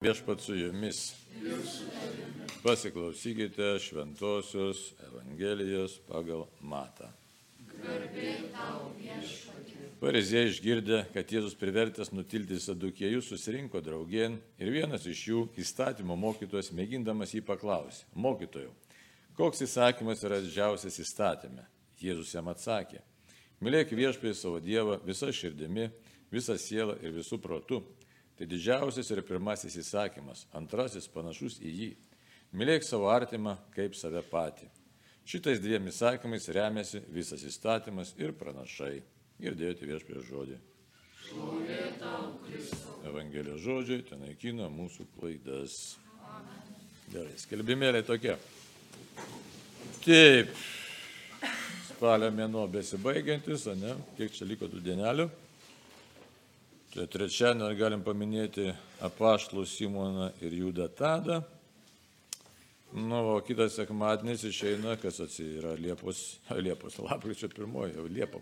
Viešpat su jumis. Pasiklausykite šventosios Evangelijos pagal Matą. Parizė išgirdę, kad Jėzus privertęs nutilti sadukiejus susirinko draugien ir vienas iš jų įstatymo mokytojas mėgindamas jį paklausė, mokytojau, koks įsakymas yra didžiausias įstatymė? Jėzus jam atsakė, mylėk viešpai savo Dievą visą širdimi, visą sielą ir visų protų Tai didžiausias ir pirmasis įsakymas, antrasis panašus į jį. Mylėk savo artimą kaip save patį. Šitais dviem įsakymais remiasi visas įstatymas ir pranašai. Girdėjote viešpės žodį. Evangelijos žodžiai ten naikina mūsų klaidas. Gerai, skelbimėliai tokie. Taip, spalio mėnuo besibaigiantis, ne? Kiek čia liko tų dienelių? Trečiadienį galim paminėti apaštlų Simoną ir Judą Tadą. Nu, o kitas sekmadienis išeina, kas atsira Liepos, Liepos, lapkričio pirmoji, jau Liepa.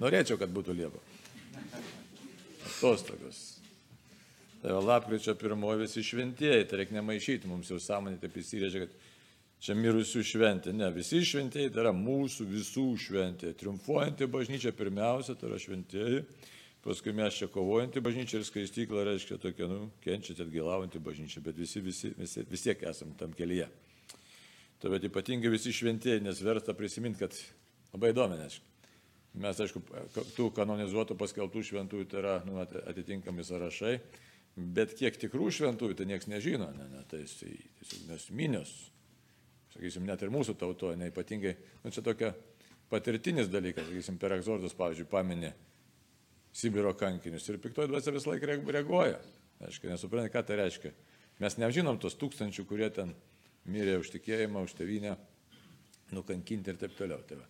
Norėčiau, kad būtų Liepa. Atostogos. Tai lapkričio pirmoji visi šventieji, tai reikia nemaišyti, mums jau sąmonė taip įsirėžė, kad čia mirusių šventė. Ne, visi šventieji tai yra mūsų visų šventė. Triumfuojanti bažnyčia pirmiausia, tai yra šventieji Paskui mes čia kovojantį bažnyčią ir skaistykla reiškia tokia, nu, kenčiat atgilaujantį bažnyčią, bet visi, visi, visi, vis tiek esam tam kelyje. Tai bet ypatingai visi šventieji, nes verta prisiminti, kad labai įdomi, nes mes, aišku, tų kanonizuotų paskeltų šventųjų tai yra nu, atitinkami sąrašai, bet kiek tikrų šventųjų tai niekas nežino, ne, ne, tai tiesiog nes minios, sakysim, net ir mūsų tautoje, neipatingai, nu, čia tokia patirtinis dalykas, sakysim, per egzortus, pavyzdžiui, paminė Sibiro kankinius. Ir piktoji dvasia visą laiką reaguoja. Aišku, nesuprantate, ką tai reiškia. Mes nežinom tos tūkstančių, kurie ten mirė už tikėjimą, už tevinę, nukankinti ir taip toliau. Tai va.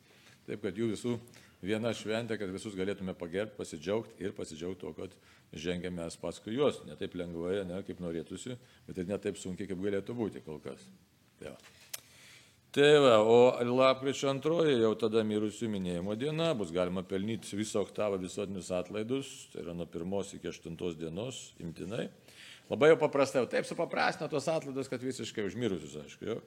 taip, kad jų visų viena šventė, kad visus galėtume pagerbti, pasidžiaugti ir pasidžiaugti to, kad žengėme paskui juos. Ne taip lengvai, ne kaip norėtųsi, bet ir ne taip sunkiai, kaip galėtų būti kol kas. Tai va. Tai va, o lapkričio antroji jau tada mirusių minėjimo diena, bus galima pelnyti visą oktavą visuotinius atlaidus, tai yra nuo pirmos iki aštuntos dienos imtinai. Labai jau paprastai, taip supaprastino tos atlaidus, kad visiškai užmirusius, aišku, jau.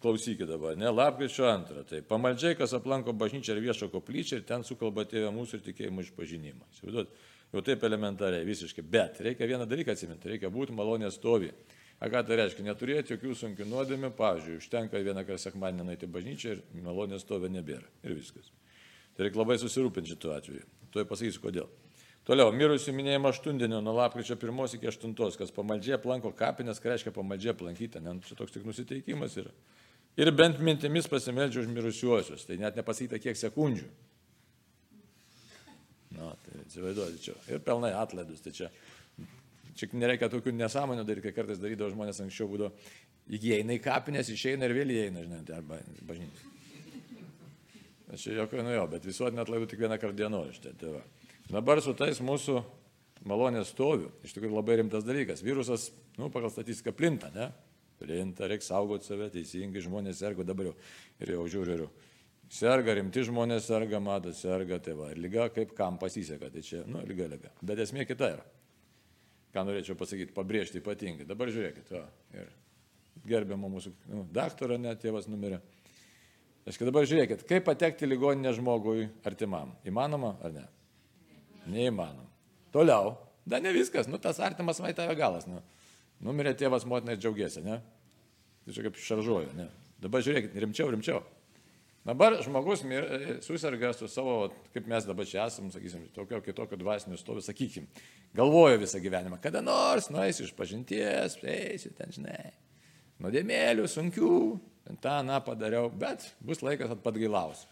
Klausykite dabar, ne, lapkričio antrą. Tai pamaldžiai, kas aplanko bažnyčią ir viešo koplyčią ir ten sukalba tėvę mūsų ir tikėjimo išpažinimą. Įsivaizduot, jau taip elementariai, visiškai. Bet reikia vieną dalyką atsiminti, reikia būti malonės stovi. A ką tai reiškia? Neturėti jokių sunkių nuodėmių, pavyzdžiui, užtenka vieną kartą sekmadienį nueiti bažnyčią ir malonės stovė nebėra. Ir viskas. Tai reikia labai susirūpinti šituo atveju. Tuoj pasakysiu kodėl. Toliau, mirusių minėjimo aštundienio nuo lapkričio 1 iki 8, kas pamaldžiai aplanko kapinės, ką reiškia pamaldžiai aplankyti, ne, čia toks tik nusiteikimas yra. Ir bent mintimis pasimeldžia už mirusiuosius, tai net nepasakyta kiek sekundžių. Na, tai atsivaizduoti čia. Ir pelnai atlaidus, tai čia Čia nereikia tokių nesąmonių daryti, kai kartais darydavo žmonės anksčiau būdavo, įeina į kapinės, išeina ir vėl įeina, žinai, tai arba bažnyčiai. Aš čia jokio nu jo, bet visuotinė atlaidų tik vieną kartą dienoje. Tai, tai va. Dabar su tais mūsų malonės stoviu, iš tikrųjų labai rimtas dalykas. Virusas, nu, pagal statistiką plinta, ne? Plinta, reikia saugoti save, teisingai žmonės serga dabar jau. Ir jau žiūriu, ir serga, rimti žmonės serga, mato, serga, tai va. Ir lyga kaip kam pasiseka, tai čia, nu, lyga, lyga. Bet esmė kita yra ką norėčiau pasakyti, pabrėžti ypatingai. Dabar žiūrėkit, va, ir gerbiamo mūsų nu, daktaro net tėvas numirė. Aš dabar žiūrėkit, kaip patekti ligoninę žmogui artimam. Įmanoma ar ne? Neįmanoma. Toliau, da ne viskas, nu tas artimas vai tave galas. Nu. Numirė tėvas, motina ir džiaugiasi, ne? Tai čia kaip šaržuoju, ne? Dabar žiūrėkit, rimčiau, rimčiau. Dabar žmogus susirga su savo, kaip mes dabar čia esame, sakysim, tokio kitokio dvasinio stovio, sakykim, galvoja visą gyvenimą, kada nors nueisiu iš pažinties, eisiu ten, žinai, nuodėmėlių, sunkių, ten tą, na, padariau, bet bus laikas atpadgailausiu.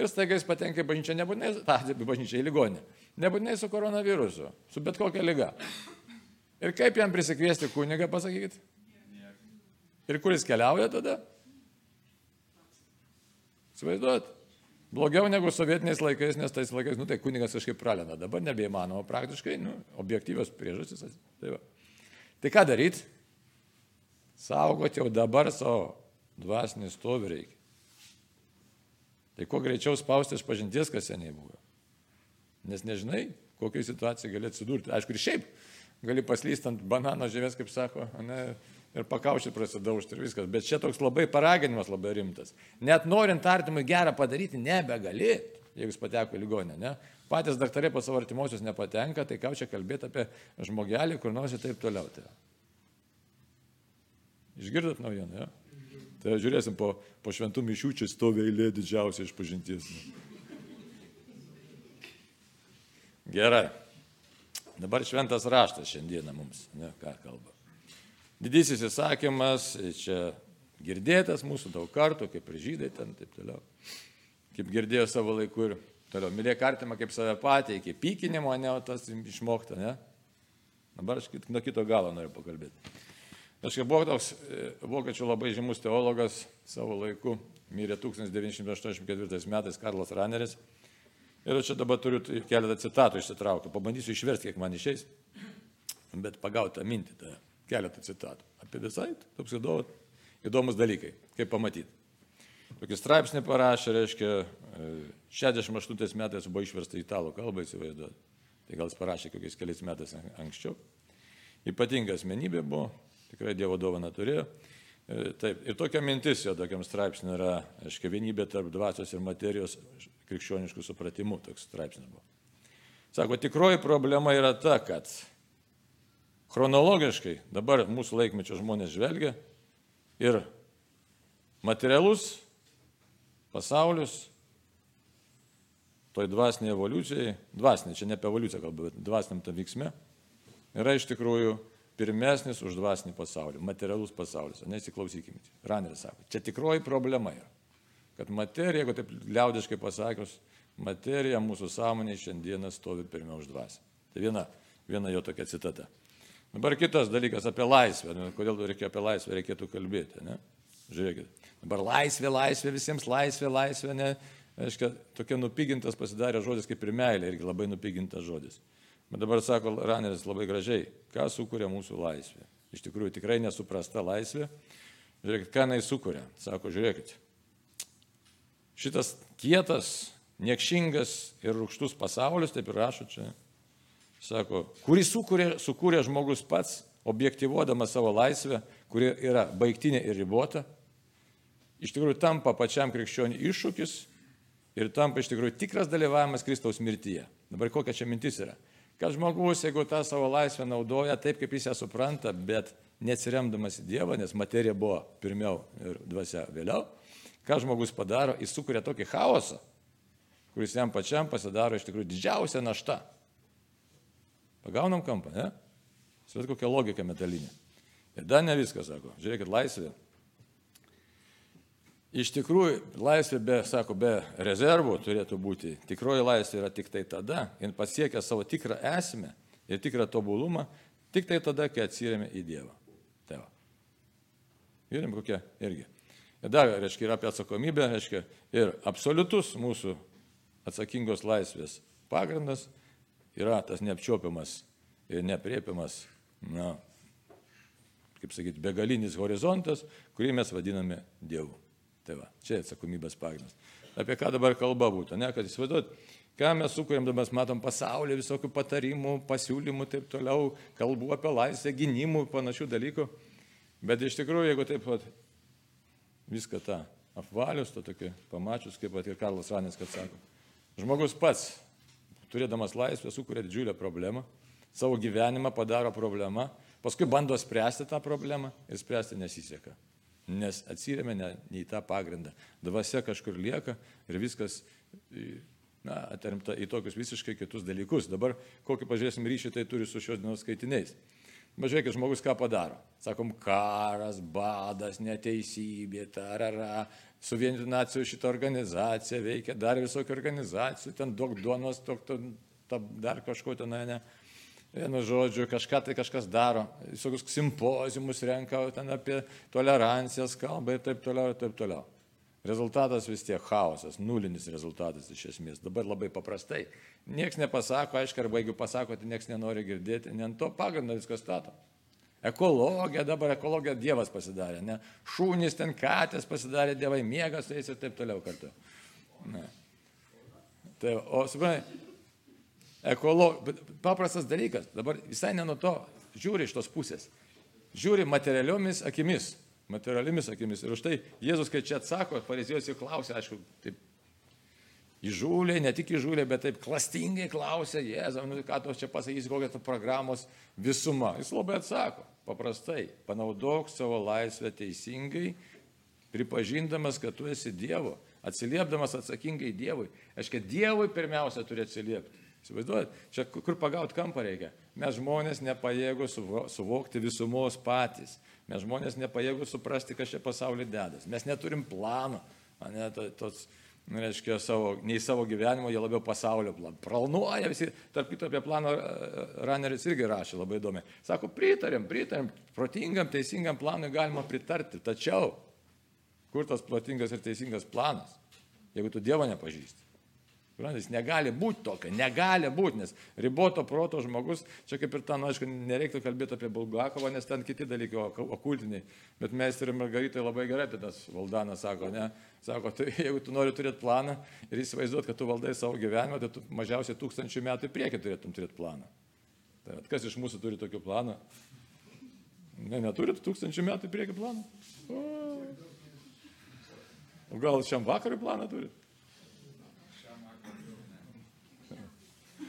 Ir staiga jis patenka į bažnyčią, nebūtinai, tą, bažnyčią į ligonį, nebūtinai su koronavirusu, su bet kokia lyga. Ir kaip jam prisikviesti kunigą, pasakykit? Ir kuris keliauja tada? Įsivaizduot? Blogiau negu sovietiniais laikais, nes tais laikais, nu tai kunigas kažkaip pralenda, dabar nebeįmanoma praktiškai, nu, objektyvios priežastys. Tai, va. tai ką daryti? Saugoti jau dabar savo dvasinį stovį reikia. Tai kuo greičiau spausti iš pažinties, kas seniai buvo. Nes nežinai, kokiai situacijai gali atsidurti. Aišku, ir šiaip gali paslysti ant banano žievės, kaip sako, ne, ir pakaušį prasidaužti ir viskas. Bet čia toks labai paraginimas labai rimtas. Net norint artimui gerą padaryti, nebegali, jeigu jis pateko į ligonę. Ne? Patys daktarai po savo artimuosius nepatenka, tai ką čia kalbėti apie žmogelį, kur nors ir taip toliau. Tai. Išgirdot naujieną, ja? Tai žiūrėsim po, po šventų mišių, čia stovi eilė didžiausia iš pažinties. Gerai. Dabar šventas raštas šiandieną mums, ne, ką kalba. Didysis įsakymas, čia girdėtas mūsų daug kartų, kaip ir žydai ten, taip toliau. Kaip girdėjo savo laiku ir toliau. Mylėk artimą kaip save patį, iki pykinimo, ne, o tas išmokta, ne. Dabar aš nuo kito galo noriu pakalbėti. Aš kaip buvo toks e, vokiečių labai žymus teologas savo laiku, mirė 1984 metais Karlas Raneris. Ir čia dabar turiu keletą citatų išsitraukti, pabandysiu išversti, kiek man išeis, bet pagauti tą mintį, tą keletą citatų. Apie visai, toks įdomus, įdomus dalykai, kaip pamatyti. Tokį straipsnį parašė, reiškia, 68 e, metais buvo išversta į italų kalbą, įsivaizduoti. Tai gal jis parašė kokiais keliais metais anksčiau. Ypatinga asmenybė buvo, tikrai Dievo dovana turėjo. E, taip, ir tokia mintis jo tokiam straipsniui yra, aiškiai, vienybė tarp dvasios ir materijos krikščioniškų supratimų, toks straipsnis buvo. Sako, tikroji problema yra ta, kad chronologiškai dabar mūsų laikmečio žmonės žvelgia ir materialus pasaulis, toj dvasiniai evoliucijai, dvasiniai, čia ne apie evoliuciją kalbu, bet dvasiniam tam vyksme, yra iš tikrųjų pirmesnis už dvasinį pasaulį, materialus pasaulis. Nesiklausykime. Raneris sako, čia tikroji problema yra. Kad materija, jeigu taip liaudiškai pasakius, materija mūsų sąmonė šiandieną stovi pirmiau už dvasę. Tai viena, viena jo tokia citata. Dabar kitas dalykas apie laisvę. Nu, kodėl reikia apie laisvę reikėtų kalbėti. Ne? Žiūrėkit. Dabar laisvė, laisvė, visiems laisvė, laisvė, ne. Aiškia, tokia nupigintas pasidarė žodis kaip ir meilė, irgi labai nupigintas žodis. Bet dabar sako Raneris labai gražiai, ką sukuria mūsų laisvė. Iš tikrųjų tikrai nesuprasta laisvė. Žiūrėkit, ką jinai sukuria. Sako, žiūrėkit. Šitas kietas, niekšingas ir rūkštus pasaulis, taip ir rašo čia. Sako, kurį sukūrė, sukūrė žmogus pats, objektivuodamas savo laisvę, kuri yra baigtinė ir ribota, iš tikrųjų tampa pačiam krikščioniui iššūkis ir tampa iš tikrųjų tikras dalyvavimas Kristaus mirtyje. Dabar kokia čia mintis yra? kad žmogus, jeigu tą savo laisvę naudoja taip, kaip jis ją supranta, bet neatsiremdamas į Dievą, nes materija buvo pirmiau ir dvasia vėliau, ką žmogus padaro, jis sukuria tokį chaosą, kuris jam pačiam pasidaro iš tikrųjų didžiausia našta. Pagaunam kampą, ne? Svet kokia logika metalinė. Ir dar ne viskas, sako. Žiūrėkit, laisvė Iš tikrųjų, laisvė be, sako, be rezervų turėtų būti. Tikroji laisvė yra tik tai tada, ir pasiekia savo tikrą esmę ir tikrą tobulumą, tik tai tada, kai atsiriame į Dievą. Tėvą. Žiūrim, kokia irgi. Ir dar, reiškia, yra apie atsakomybę, reiškia, ir absoliutus mūsų atsakingos laisvės pagrindas yra tas neapčiopiamas ir nepriepiamas, na, kaip sakyti, begalinis horizontas, kurį mes vadiname Dievu. Tai va, čia atsakomybės pagrindas. Apie ką dabar kalba būtų, ne, kad įsivaizduot, ką mes sukūrėm, dabar mes matom pasaulį, visokių patarimų, pasiūlymų, taip toliau, kalbų apie laisvę, gynimų, panašių dalykų. Bet iš tikrųjų, jeigu taip pat viską tą apvalius, to tokį pamačius, kaip ir Karlas Ranis, kad sako, žmogus pats, turėdamas laisvę, sukuria didžiulę problemą, savo gyvenimą padaro problemą, paskui bando spręsti tą problemą ir spręsti nesiseka nes atsiriame ne, ne į tą pagrindą. Dvasia kažkur lieka ir viskas na, aterimta į tokius visiškai kitus dalykus. Dabar kokį pažiūrėsim ryšį tai turi su šios dienos skaitiniais. Mažiūrėkit, žmogus ką padaro. Sakom, karas, badas, neteisybė, tarara, suvienytų nacijų šitą organizaciją veikia, dar visokių organizacijų, ten daug duonos, daug, dar kažko ten, ne. Vienu žodžiu, kažką tai kažkas daro, visokius simpozijumus renka, ten apie tolerancijas kalba ir taip toliau, ir taip toliau. Rezultatas vis tiek chaosas, nulinis rezultatas iš esmės. Dabar labai paprastai. Niekas nepasako, aišku, arba jeigu pasako, tai niekas nenori girdėti, ne ant to pagrindo viskas stato. Ekologija, dabar ekologija Dievas pasidarė, ne? Šūnys ten katės pasidarė, Dievai miegas, eis ir taip toliau kartu. Ne. Tai, o, suprantai, ekolo... paprastas dalykas, dabar visai ne nuo to žiūri iš tos pusės. Žiūri materialiomis akimis, materialiomis akimis. Ir už tai Jėzus, kai čia atsako, fariziejus jau klausė, aišku, taip įžūliai, ne tik įžūliai, bet taip klastingai klausė, Jėzau, nu, ką tu čia pasakysi, kokia ta programos visuma. Jis labai atsako, paprastai, panaudok savo laisvę teisingai, pripažindamas, kad tu esi Dievo, atsiliepdamas atsakingai Dievui. Aiškiai, Dievui pirmiausia turi atsiliepti. Įsivaizduojat, čia kur pagauti kampą reikia. Mes žmonės nepajėgų suvokti visumos patys. Mes žmonės nepajėgų suprasti, kas čia pasaulyje dedas. Mes neturim plano. Ne, tos, nu, reiškia, savo, nei savo gyvenimo, jie labiau pasaulio planą. Planuoja visi, tarp kito apie planą Raneris irgi rašė labai įdomi. Sako, pritarėm, pritarėm, protingam, teisingam planui galima pritarti. Tačiau, kur tas protingas ir teisingas planas, jeigu tu Dievo nepažįsti? Jis negali būti tokio, negali būti, nes riboto proto žmogus, čia kaip ir ten, nu, aišku, nereiktų kalbėti apie Bulgakovą, nes ten kiti dalykai okultiniai, bet mes ir Margaritai labai gerai apie tas valdanas sako, ne, sako, tai jeigu tu nori turėti planą ir įsivaizduoti, kad tu valdai savo gyvenimą, tai tu mažiausiai tūkstančių metų į priekį turėtum turėti planą. Tai kas iš mūsų turi tokį planą? Ne, neturit tūkstančių metų į priekį planą? O, o gal šiam vakarui planą turit?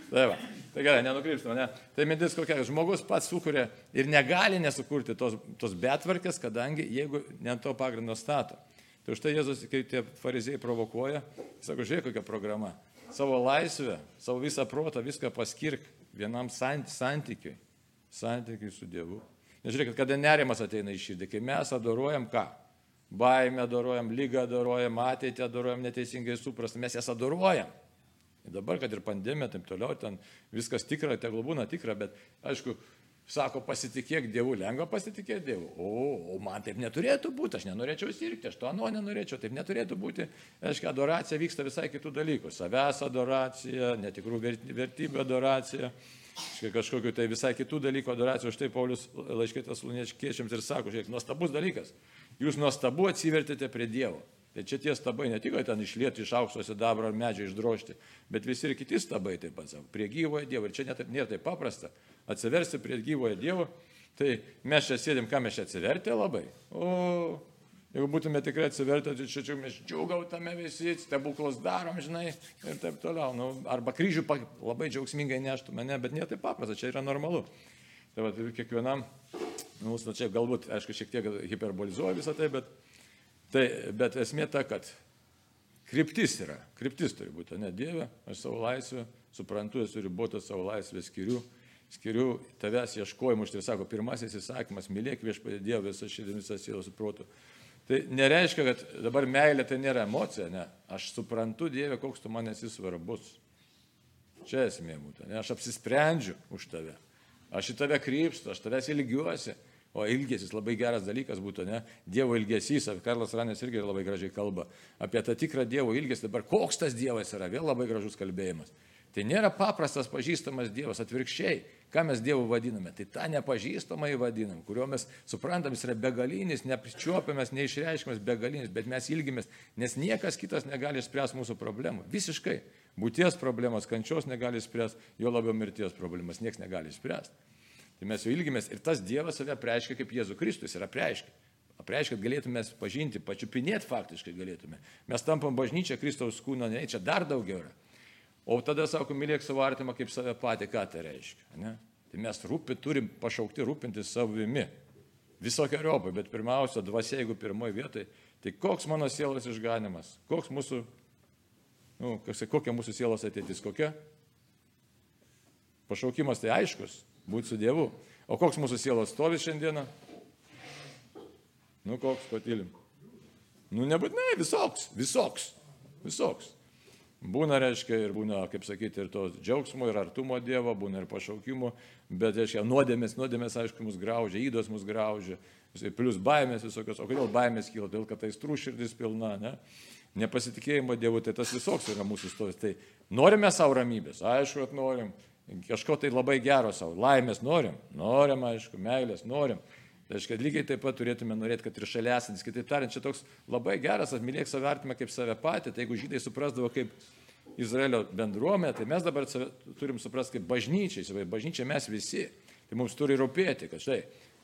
Tai, va. tai gerai, nenukrypstame, ne. Tai mintis kokia, žmogus pats sukuria ir negali nesukurti tos, tos betvarkės, kadangi jeigu ne to pagrindo stato. Tai už tai Jėzus, kai tie fariziejai provokuoja, sako, žiūrėk kokia programa. Savo laisvę, savo visą protą, viską paskirk vienam santykiui. Santykiui su Dievu. Nežiūrėkit, kada nerimas ateina į širdį, kai mes adoruojam ką? Baimę adoruojam, lygą adoruojam, ateitį adoruojam, neteisingai suprastą, mes jas adoruojam. Dabar, kad ir pandemija, taip toliau, ten viskas tikra, tegul būna tikra, bet aišku, sako, pasitikėk Dievu, lengva pasitikėti Dievu. O, o man taip neturėtų būti, aš nenorėčiau sirgti, aš to anu nenorėčiau, taip neturėtų būti. Aišku, adoracija vyksta visai kitų dalykų. Savęs adoracija, netikrų vertybių adoracija, kažkokiu tai visai kitų dalykų adoracija. Už tai Paulius laiškėtas luniečiams ir sako, žiūrėk, nuostabus dalykas. Jūs nuostabu atsivertėte prie Dievo. Tai čia tie stabai ne tik ten išlieti iš aukso sidabro ar medžio išdrošti, bet visi ir kiti stabai taip pat savo, prie gyvojo Dievo. Ir čia net nėra taip paprasta atsiversti prie gyvojo Dievo. Tai mes čia sėdim, ką mes čia atsivertė labai. O jeigu būtume tikrai atsivertę, tai čia čia mes džiaugautame visi, stebuklus darom, žinai, ir taip toliau. Nu, arba kryžių labai džiaugsmingai neštume, ne, bet nėra taip paprasta, čia yra normalu. Tai va, kiekvienam, nu, čia galbūt, aišku, šiek tiek hiperbolizuoju visą tai, bet Tai, bet esmė ta, kad kryptis yra, kryptis turi būti, ne Dieve, aš savo laisvę suprantu, esu ribotas savo laisvę skiriu, skiriu tavęs ieškojimu, štai sako, pirmasis įsakymas, mylėk viešpatį Dievą visą širdį, visą sielą su protu. Tai nereiškia, kad dabar meilė tai nėra emocija, ne. Aš suprantu Dievę, koks tu man esi svarbus. Čia esmė būtų, ne. Aš apsisprendžiu už tave. Aš į tave krypstu, aš tavęs ilgiuosi. O ilgesis labai geras dalykas būtų, ne? Dievo ilgesys, Karlas Ranės irgi labai gražiai kalba apie tą tikrą Dievo ilgesį. Dabar koks tas Dievas yra, vėl labai gražus kalbėjimas. Tai nėra paprastas pažįstamas Dievas, atvirkščiai. Ką mes Dievu vadiname? Tai tą nepažįstamą įvadinam, kurio mes suprantam, jis yra begalinis, neapčiuopiamas, neišreiškiamas begalinis, bet mes ilgimės, nes niekas kitas negali spręsti mūsų problemų. Visiškai. Būties problemos, kančios negali spręsti, jo labiau mirties problemas niekas negali spręsti. Tai mes jau ilgimės ir tas Dievas save preiškia kaip Jėzus Kristus yra preiškia. Apreiškia, kad galėtume pažinti, pačiupinėti faktiškai galėtume. Mes tampam bažnyčia Kristaus kūno, ne, čia dar daugiau yra. O tada sako, mylėk savo artimą kaip save patį, ką tai reiškia. Ne? Tai mes rūpi, turim pašaukti rūpintis savimi. Visokiojopai, bet pirmiausia, dvasia, jeigu pirmoji vietoje, tai koks mano sielos išganimas, koks mūsų, nu, kokia mūsų sielos ateitis, kokia? Pašaukimas tai aiškus, būti su Dievu. O koks mūsų sielos stovis šiandieną? Nu koks, patylim. Nu nebūtinai, visoks, visoks, visoks. Būna, reiškia, ir būna, kaip sakyti, ir to džiaugsmo, ir artumo Dievo, būna ir pašaukimo, bet, reiškia, nuodėmės, nuodėmės, aišku, mus graužia, įdos mus graužia, plus baimės visokios. O kodėl baimės kyla? Dėl, kad tai strūširdis pilna, ne? Nepasitikėjimo Dievu, tai tas visoks yra mūsų stovis. Tai norime savo ramybės, aišku, kad norim, kažko tai labai gero savo, laimės norim, norim, aišku, meilės norim. Tai reiškia, lygiai taip pat turėtume norėti, kad ir šalia esantis, kitaip tariant, čia toks labai geras, atmylėk save artimą kaip save patį, tai jeigu žydai suprasdavo kaip Izraelio bendruomenė, tai mes dabar turim suprasti kaip bažnyčiai, bažnyčia mes visi. Tai mums turi rūpėti, kad štai,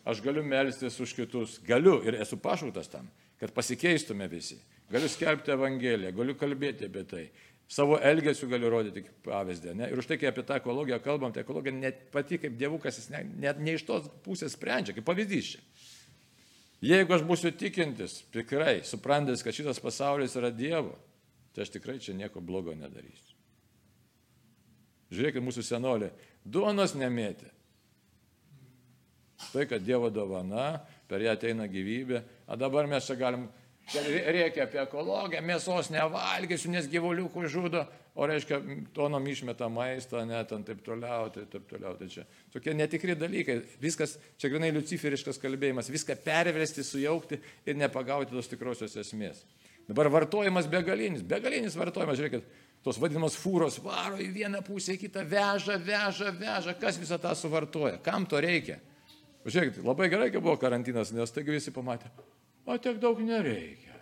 aš galiu melstis už kitus, galiu ir esu pašauktas tam, kad pasikeistume visi. Galiu skelbti Evangeliją, galiu kalbėti apie tai. Savo elgesiu galiu rodyti pavyzdį. Ne? Ir už tai, kai apie tą ekologiją kalbam, tai ekologija net pati kaip dievukas, jis net ne, ne iš tos pusės sprendžia, kaip pavyzdys čia. Jeigu aš būsiu tikintis, tikrai, suprantis, kad šitas pasaulis yra Dievo, tai aš tikrai čia nieko blogo nedarysiu. Žiūrėkit, mūsų senolė, duonos nemėtė. Tai, kad Dievo dovana, per ją ateina gyvybė, o dabar mes čia galim reikia apie ekologiją, mėsos nevalgysiu, nes gyvuliukų žudo, o reiškia, tonom išmeta maistą, net ant taip toliau, tai taip toliau. Tai čia tokie netikri dalykai. Viskas, čia grinai luciferiškas kalbėjimas, viską perversti, sujaukti ir nepagauti tos tikrosios esmės. Dabar vartojimas begalinis, begalinis vartojimas, žiūrėkit, tos vadinamos fūros varo į vieną pusę, į kitą veža, veža, veža, kas visą tą suvartoja, kam to reikia. Žiūrėkit, labai gerai, kai buvo karantinas, nes taigi visi pamatė, o tiek daug nereikia.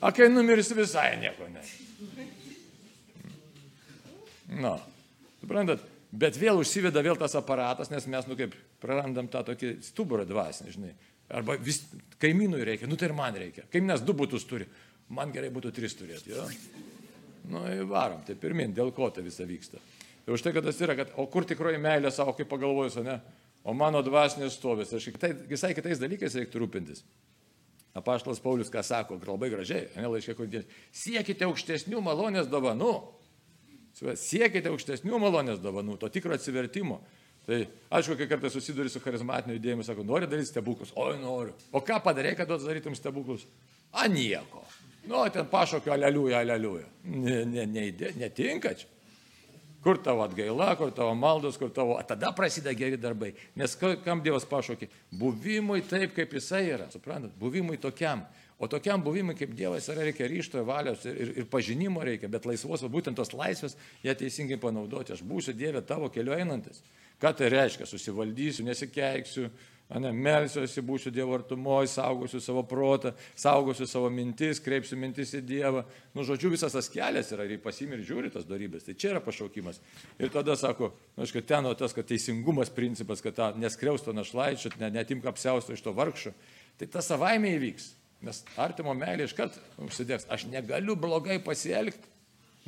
O kai numirsi visai nieko ne. Na, suprantat, bet vėl užsiveda vėl tas aparatas, nes mes, nu kaip, prarandam tą tokį stuburą dvasinį, žinai. Arba vis kaimynui reikia, nu tai ir man reikia. Kaimynas du būtus turi, man gerai būtų tris turėti, jo. Nu, varom, tai pirmin, dėl ko tai visa vyksta. Ir už tai, kad tas yra, kad, o kur tikroji meilė savo, kaip pagalvojus, ne? O mano dvasinės stovės. Aš kitai, visai kitais dalykais reiktų rūpintis. Apaštalas Paulius ką sako, labai gražiai, ne laiškė kodėl. Siekite aukštesnių malonės dovanų. Siekite aukštesnių malonės dovanų, to tikro atsivertimo. Tai aišku, kai kartais susiduri su charizmatiniu judėjimu, sako, nori daryti stebuklus, oi noriu. O ką padarė, kad darytum stebuklus? A nieko. Nu, ten pašokio aleliuja, aleliuja. Ne, ne, ne, netinka čia. Kur tavo atgaila, kur tavo maldos, kur tavo... Tada prasideda geri darbai. Nes kam Dievas pašaukė? Buvimui taip, kaip jisai yra. Suprantat? Buvimui tokiam. O tokiam buvimui, kaip Dievas yra, reikia ryšto, valios ir, ir, ir pažinimo reikia, bet laisvos, o būtent tos laisvės, ją teisingai panaudoti. Aš būsiu Dieve tavo keliu einantis. Ką tai reiškia? Susivaldysiu, nesikeiksiu, Ne, melsiuosi, būsiu Dievo artumoje, saugosiu savo protą, saugosiu savo mintis, kreipsiu mintis į Dievą. Nu, žodžiu, visas tas kelias yra ir pasimir ir žiūri tas darybės. Tai čia yra pašaukimas. Ir tada sako, nu, aišku, ten o tas, kad teisingumas principas, kad tą neskriausto našlaičio, ne, netimk apsiausto iš to vargšo. Tai tas savaime įvyks. Nes artimo meilė iškart užsidėks. Aš negaliu blogai pasielgti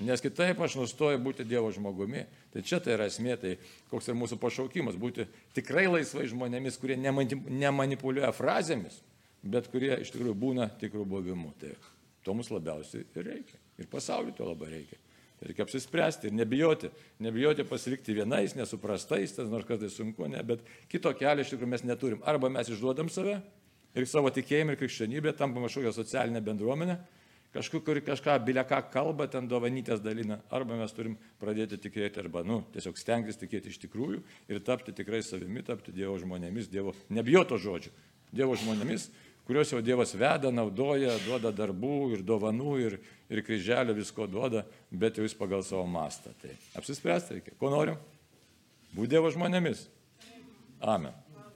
Nes kitaip aš nustoju būti Dievo žmogumi. Tai čia tai yra esmė, tai koks ir mūsų pašaukimas - būti tikrai laisvai žmonėmis, kurie nemanipuliuoja frazėmis, bet kurie iš tikrųjų būna tikrų buvimu. Tai to mums labiausiai ir reikia. Ir pasauliu to labai reikia. Tai reikia apsispręsti ir nebijoti. Nebijoti pasilikti vienais, nesuprastais, tas nors kartais sunku, ne, bet kito kelio iš tikrųjų mes neturim. Arba mes išduodam save ir savo tikėjimą ir krikščionybę, tampam kažkokią socialinę bendruomenę kažkur, kur kažką, bilia ką kalba, ten dovanytės dalina, arba mes turim pradėti tikėti, arba, nu, tiesiog stengtis tikėti iš tikrųjų ir tapti tikrai savimi, tapti Dievo žmonėmis, Dievo, nebijoto žodžių, Dievo žmonėmis, kuriuos jau Dievas veda, naudoja, duoda darbų ir dovanų ir, ir kryželio visko duoda, bet jau jis pagal savo mastą. Tai apsispręsti reikia. Ko norim? Būti Dievo žmonėmis. Amen.